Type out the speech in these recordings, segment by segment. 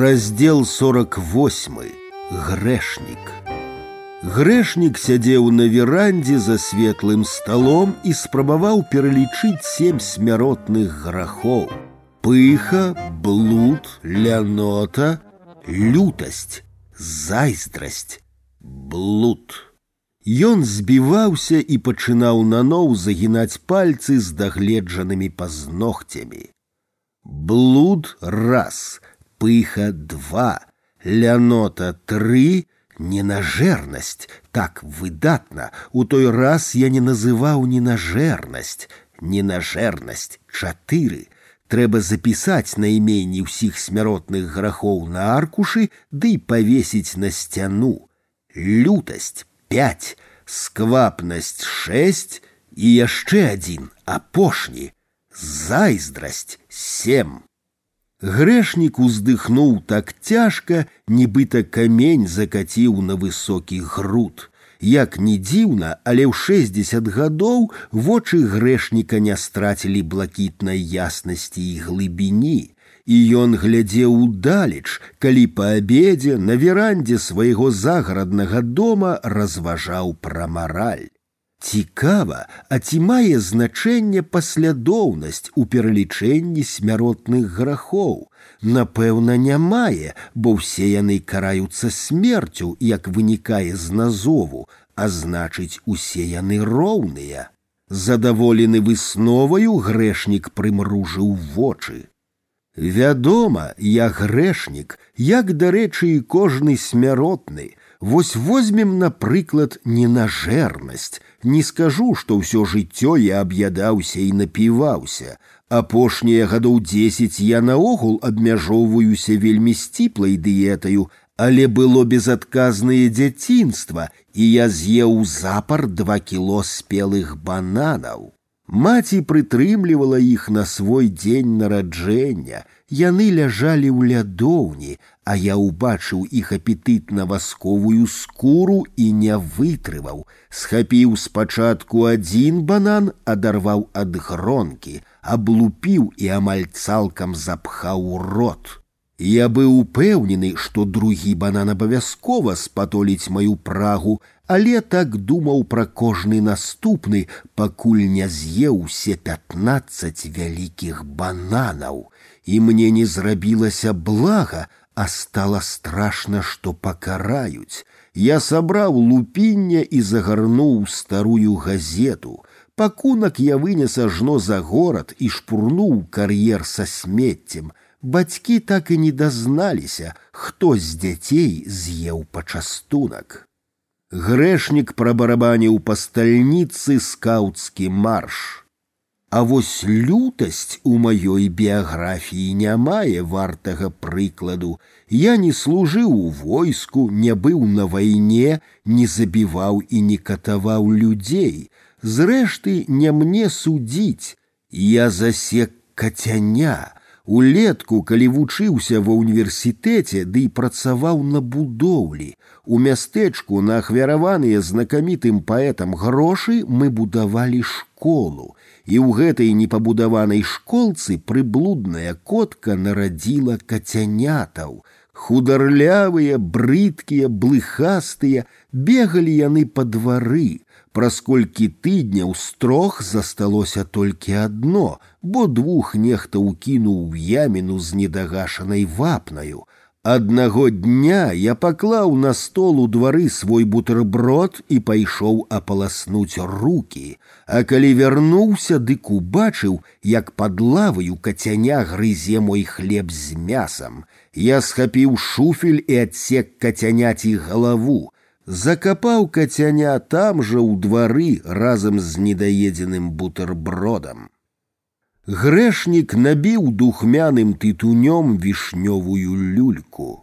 Раздел 48. Грэшнік. Грэшнік сядзеў на верандзе за светлым сталом і спрабаваў пералічыць сем смяротных грахоў. Пыха, блуд, лянота, лютасць, зайздрасць, блуд. Ён збіваўся і пачынаў наноў загінаць пальцы з дагледжанымі пазногцямі. Блуд раз, пыха два, лянота три, ненажернасць, так выдатна, у той раз я не называў ненажернасць, ненажернасць чатыры. Трэба запісаць найменні ўсіх смяротных грахоў на аркушы ды да павесіць на сцяну. Лютасць пять, сквапнасць шесть і яшчэ адзін апошні, зайздрасць семь. Грэшнік уздыхнуў так цяжка, нібыта камень закаціў на высокі груд. Як не дзіўна, але ў 60 гадоў вочы грэшніка не страцілі блакітнай яснасці і глыбіні. І ён глядзеў удалеч, калі па абедзе на верандзе свайго загараднага дома разважаў пра мараль. Цікава, а ці мае значэнне паслядоўнасць у пералічэнні смяротных грахоў. Напэўна, не мае, бо ўсе яны караюцца смерцю, як вынікае з назову, а значыць, усе яны роўныя. Задаволены высноваю грэшнік прымружыў вочы. Вядома, я грэшнік, як дарэчы і кожны смяротны, Вось возьмем, напрыклад, ненажэрнасць. Не скажу, што ўсё жыццё я аб'ядаўся і напіваўся. Апошнія гадоў дзесяць я наогул абмяжоўваюся вельмі сціплай дыетаю, але было безадказнае дзяцінства, і я з'еў запар два кіло спелых бананаў. Маці прытрымлівала іх на свой дзень нараджэння, яны ляжалі ў лядоўні, а я ўбачыў іх апетытна васковую скуру і не вытрываў, схапіў спачатку адзін банан, адарваў ад гронкі, аблупіў і амаль цалкам запхаў рот. Я быў упэўнены, што другі банан абавязкова спатоліць маю прагу, але так думаў пра кожны наступны, пакуль не з'еў усе пятнаццаць вялікіх бананаў і мне не зрабілася блага, а стало страшно, што пакараюць. Я сабраў лупіння і загарнуў старую газету. Пакунак я вынес ажно за горад і шпурнуў кар'ер са смеццем. Бацькі так і не дазналіся, хто з дзяцей з'еў пачастунак. Грэшнік прабарабаніў па стальніцы скаўцкі марш. А вось лютасць у маёй біяграфіі не мае вартага прыкладу. Я не служыў у войску, не быў на вайне, не забіваў і не катаваў людзей. Зрэшты, не мне судзіць. Я засек кацяня. Улетку, калі вучыўся ва ўніверсітэце, ды і працаваў на будоўлі. У мястэчку на ахвяраваныя знакамітым паэтам грошы мы будавалі школу і ў гэтай непабудаванай школцы прыблудная котка нарадзіла кацянятаў. Хударлявыя, брыдкія, блыхастыя, бегалі яны па двары. Праз колькі тыдняў з трох засталося толькі адно, бо двух нехта ўкінуў яміну з недагашанай вапнаю. Аднаго дня я паклаў на стол у двары свой бутэрброд і пайшоў апаласнуць руки, а калі вярнуўся, дык убачыў, як пад лаваю кацяня грызе мой хлеб з мясам. Я схапіў шуфель і адсек кацяняці галаву, закапаў кацяня там жа ў двары разам з недаедзеным бутэрбродам. Грэшнік набіў духмяным тытунём вішнёвую люльку.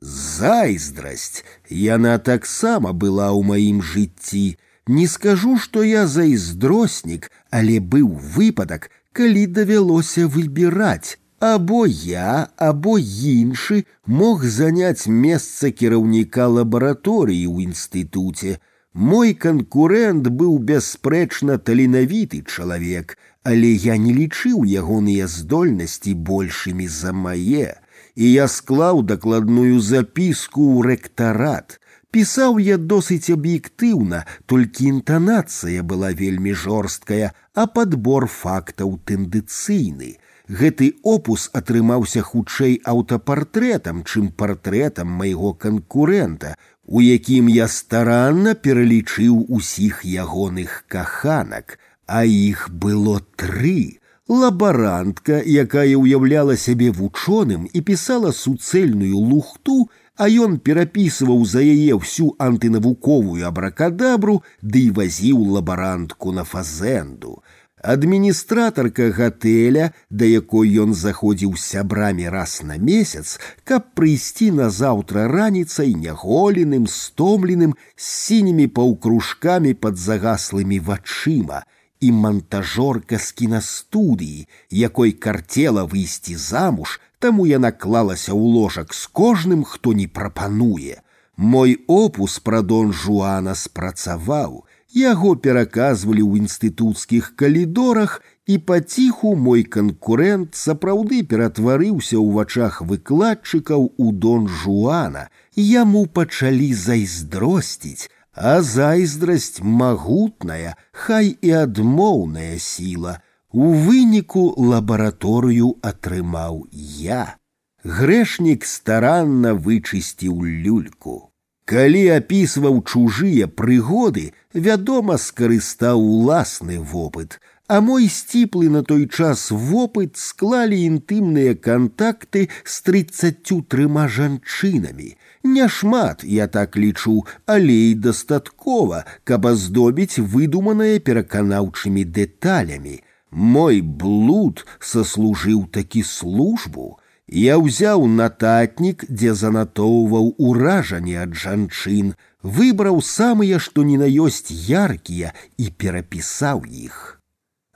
Зайздрасць, яна таксама была ў маім жыцці. Не скажу, што я зайздроснік, але быў выпадак, калі давялося выбіраць, або я, або іншы мог заняць месца кіраўніка лабараторыі ў інстытуце. Мой канкурэнт быў бясспрэчна таленавіты чалавек, але я не лічыў ягоныя здольнасці большымі за мае, і я склаў дакладную запіску ў рэктарат. Пісаў я досыць аб'ектыўна, толькі інтанацыя была вельмі жорсткая, а падбор фактаў тэндыцыйны. Гэты опус атрымаўся хутчэй аўтапартрэтам, чым партрэтам майго канкурэнта, у якім я старанна пералічыў усіх ягоных каханак, а іх было тры. Лабарантка, якая ўяўляла сябе вучоным і пісала суцэльную лухту, а ён перапісваў за яе всю антынавуковую абракадабру ды і вазіў лабарантку на фазенду адміністратарка гатэля, да якой ён заходзіў сябрамі раз на месяц, каб прыйсці назаўтра раніцай няголеным, стомленым, з сінімі паўкружкамі пад загаслымі вачыма, і монтажорка з кінастудыі, якой карцела выйсці замуж, таму яна клалася ў ложак з кожным, хто не прапануе. Мой опус пра дон Жуана спрацаваў, Яго пераказвалі ў інстытуцкіх калідорах, і паціху мой канкурэнт сапраўды ператварыўся ў вачах выкладчыкаў у дон Жуана. Яму пачалі зайздросціць, а зайздрасць магутная, хай і адмоўная сіла. У выніку лабараторыю атрымаў я. Грэшнік старанна вычысціў люльку. Калі апісваў чужыя прыгоды, вядома, скарыстаў уласны вопыт, а мой сціплы на той час вопыт склалі інтымныя кантакты з трыццаццю трыма жанчынамі. Няшмат, я так лічу, але і дастаткова, каб аздобіць выдуманае пераканаўчымі дэталямі. Мой блуд саслужыў такі службу, Я ўзяў нататнік, дзе занатоўваў уражанне ад жанчын, выбраў самыя, што ні на ёсць яркія і перапісаў іх.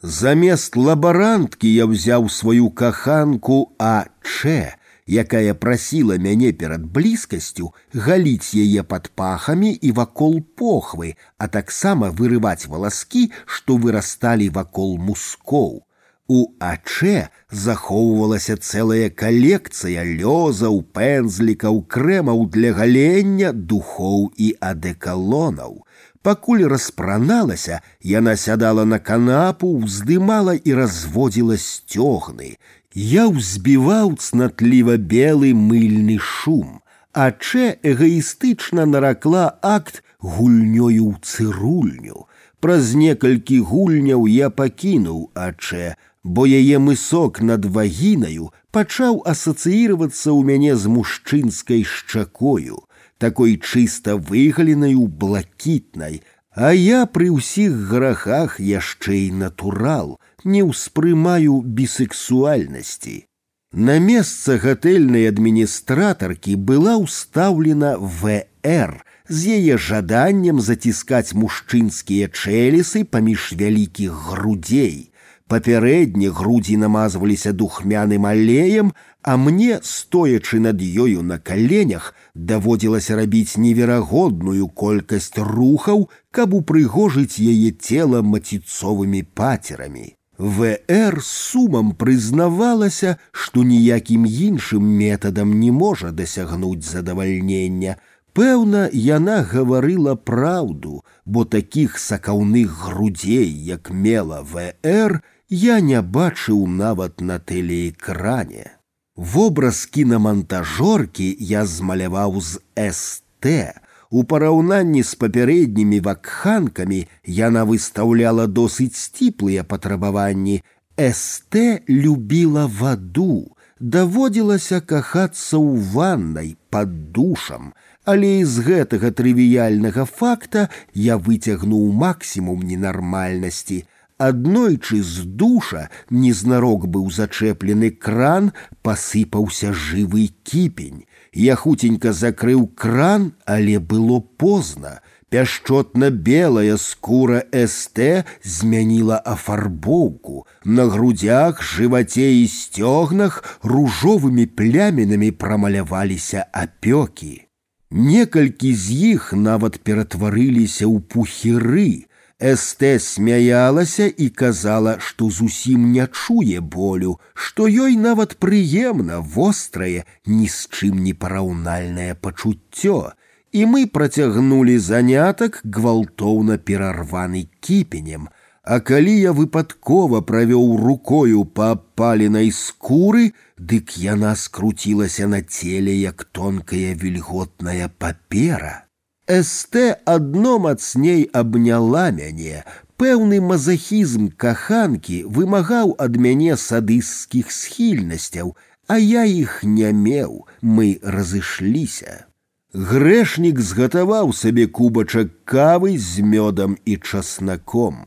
Замест лабаранткі я ўзяў сваю каханку Ачэ, якая прасіла мяне перад блізкасцю галіць яе пад пахамі і вакол похвы, а таксама вырываць валаскі, што вырасталі вакол мускоў. У ачэ захоўвалася цэлая калекцыя лёзаў, пэнзлікаў, крэмаў для галення, духоў і адэкалонаў. Пакуль распраналася, яна сядала на канапу, уздымала і разводзіла сцёгны. Я ўзбіваў цнатліва белы мыльны шум. Ачэ эгаістычна наракла акт гульнёю ў цырульню. Праз некалькі гульняў я пакінуў ачэ, бо яе мысок над вагінаю пачаў асацыіравацца ў мяне з мужчынскай шчакою, такой чыста выгаленаю блакітнай, а я пры ўсіх грахах яшчэ і натурал, не ўспрымаю бісексуальнасці. На месца гатэльнай адміністратаркі была ўстаўлена ВР з яе жаданнем заціскаць мужчынскія чэлісы паміж вялікіх грудзей, Папярэдне грудзі намазваліся духмяным алеем, а мне, стоячы над ёю на каленях, даводзілася рабіць неверагодную колькасць рухаў, каб упрыгожыць яе цела маціцовымі пацерамі. ВР сумам прызнавалася, што ніякім іншым метадам не можа дасягнуць задавальнення. Пэўна, яна гаварыла праўду, бо такіх сакаўных грудзей, як мела ВР, я не бачыў нават на тэлеэкране. Вобраз кінамантажоркі я змаляваў з СТ. У параўнанні з папярэднімі вакханкамі яна выстаўляла досыць сціплыя патрабаванні. СТ любіла ваду, даводзілася кахацца ў ваннай пад душам, але з гэтага трывіяльнага факта я выцягнуў максімум ненармальнасці – Аднойчы з душа незнарок быў зачэплены кран, пасыпаўся жывы кіпень. Я хуценька закрыў кран, але было позна. Пяшчотна-белая скура СТ змяніла афарбоўку. На грудях, жываце і сцёгнах ружовымі плямінамі прамаляваліся апёкі. Некалькі з іх нават ператварыліся ў пухіры. Эстэ смяялася і казала, што зусім не чуе болю, што ёй нават прыемна вострае, ні з чым не параўнальнае пачуццё. І мы працягнулі занятак гвалтоўна перарваны кіпенем. А калі я выпадкова правёў рукою па паленай скуры, дык яна скруцілася на целе, як тонкая вільготная папера. СТ адно мацней абняла мяне. Пэўны мазахізм каханкі вымагаў ад мяне садысцкіх схільнасцяў, а я іх не меў, мы разышліся. Грэшнік згатаваў сабе кубачак кавы з мёдам і часнаком.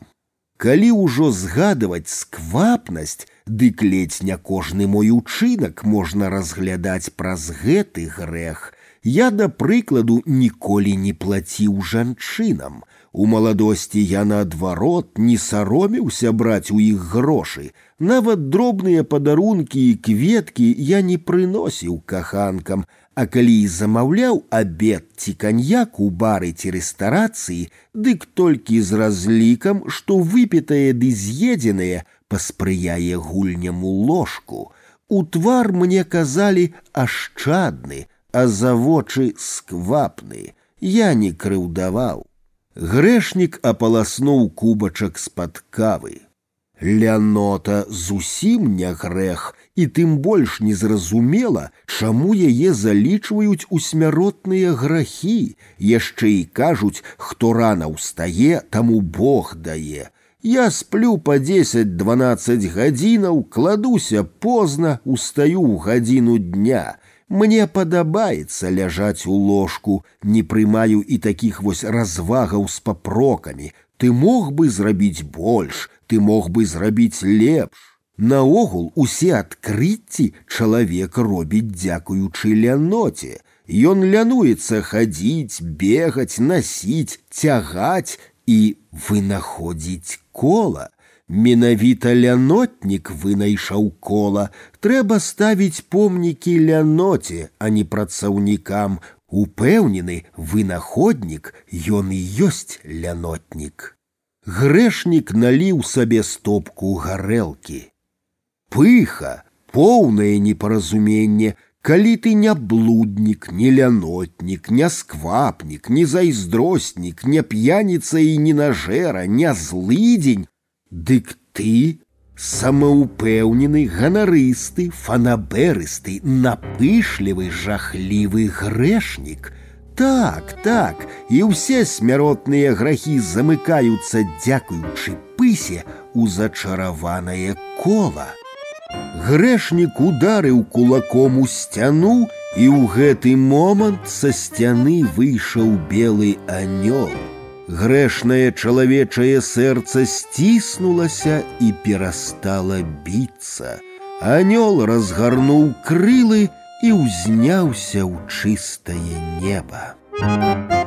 Калі ўжо згадваць сквапнасць, дык ледзь не кожны мой учынак можна разглядаць праз гэты грэх, Я, да прыкладу, ніколі не плаціў жанчынам. У маладосці я наадварот не саромеўся браць у іх грошы. Нават дробныя падарункі і кветкі я не прыносіў каханкам, а калі і замаўляў абед ці каньяк у бары ці рэстарацыі, дык толькі з разлікам, што выпітае ды з'едзенае паспрыяе гульняму ложку. У твар мне казалі ашчадны, а за вочы сквапны, я не крыўдаваў. Грэшнік апаласнуў кубачак з-пад кавы. Лянота зусім не грэх, і тым больш незразумела, чаму яе залічваюць у смяротныя грахі, яшчэ і кажуць, хто рана ўстае, таму Бог дае. Я сплю по 10-12 гадзінаў, кладуся позна, устаю ў гадзіну дня. Мне падабаецца ляжаць у ложку, не прымаю і такіх вось развагаў з папрокамі. Ты мог бы зрабіць больш, ты мог бы зрабіць лепш. Наогул усе адкрыцці чалавек робіць дзякуючы ляноце. Ён лянуецца хадзіць, бегаць, насіць, цягаць і вынаходзіць кола. Менавіта лянотнік вынайшаў кола, трэба ставіць помнікі ляноце, а не працаўнікам. Упэўнены вынаходнік, ён і ёсць лянотнік. Грэшнік наліў сабе стопку гарэлкі. Пыха, поўнае непаразуменне, калі ты не блуднік, не лянотнік, не сквапнік, не зайздроснік, не п'яніца і не нажэра, не злыдзень, Дык ты самаўпэўнены ганарысты, фанаберысты, напышлівы жахлівы грэшнік. Так, так, і ўсе смяротныя грахі замыкаюцца, дзякуючы пысе у зачараванае кола. Грэшнік ударыў кулаком у сцяну, і ў гэты момант са сцяны выйшаў белы анёл грэшнае чалавечае сэрца сціснулася і перастала біцца. Анёл разгарнуў крылы і ўзняўся ў чыстае неба. Thank you.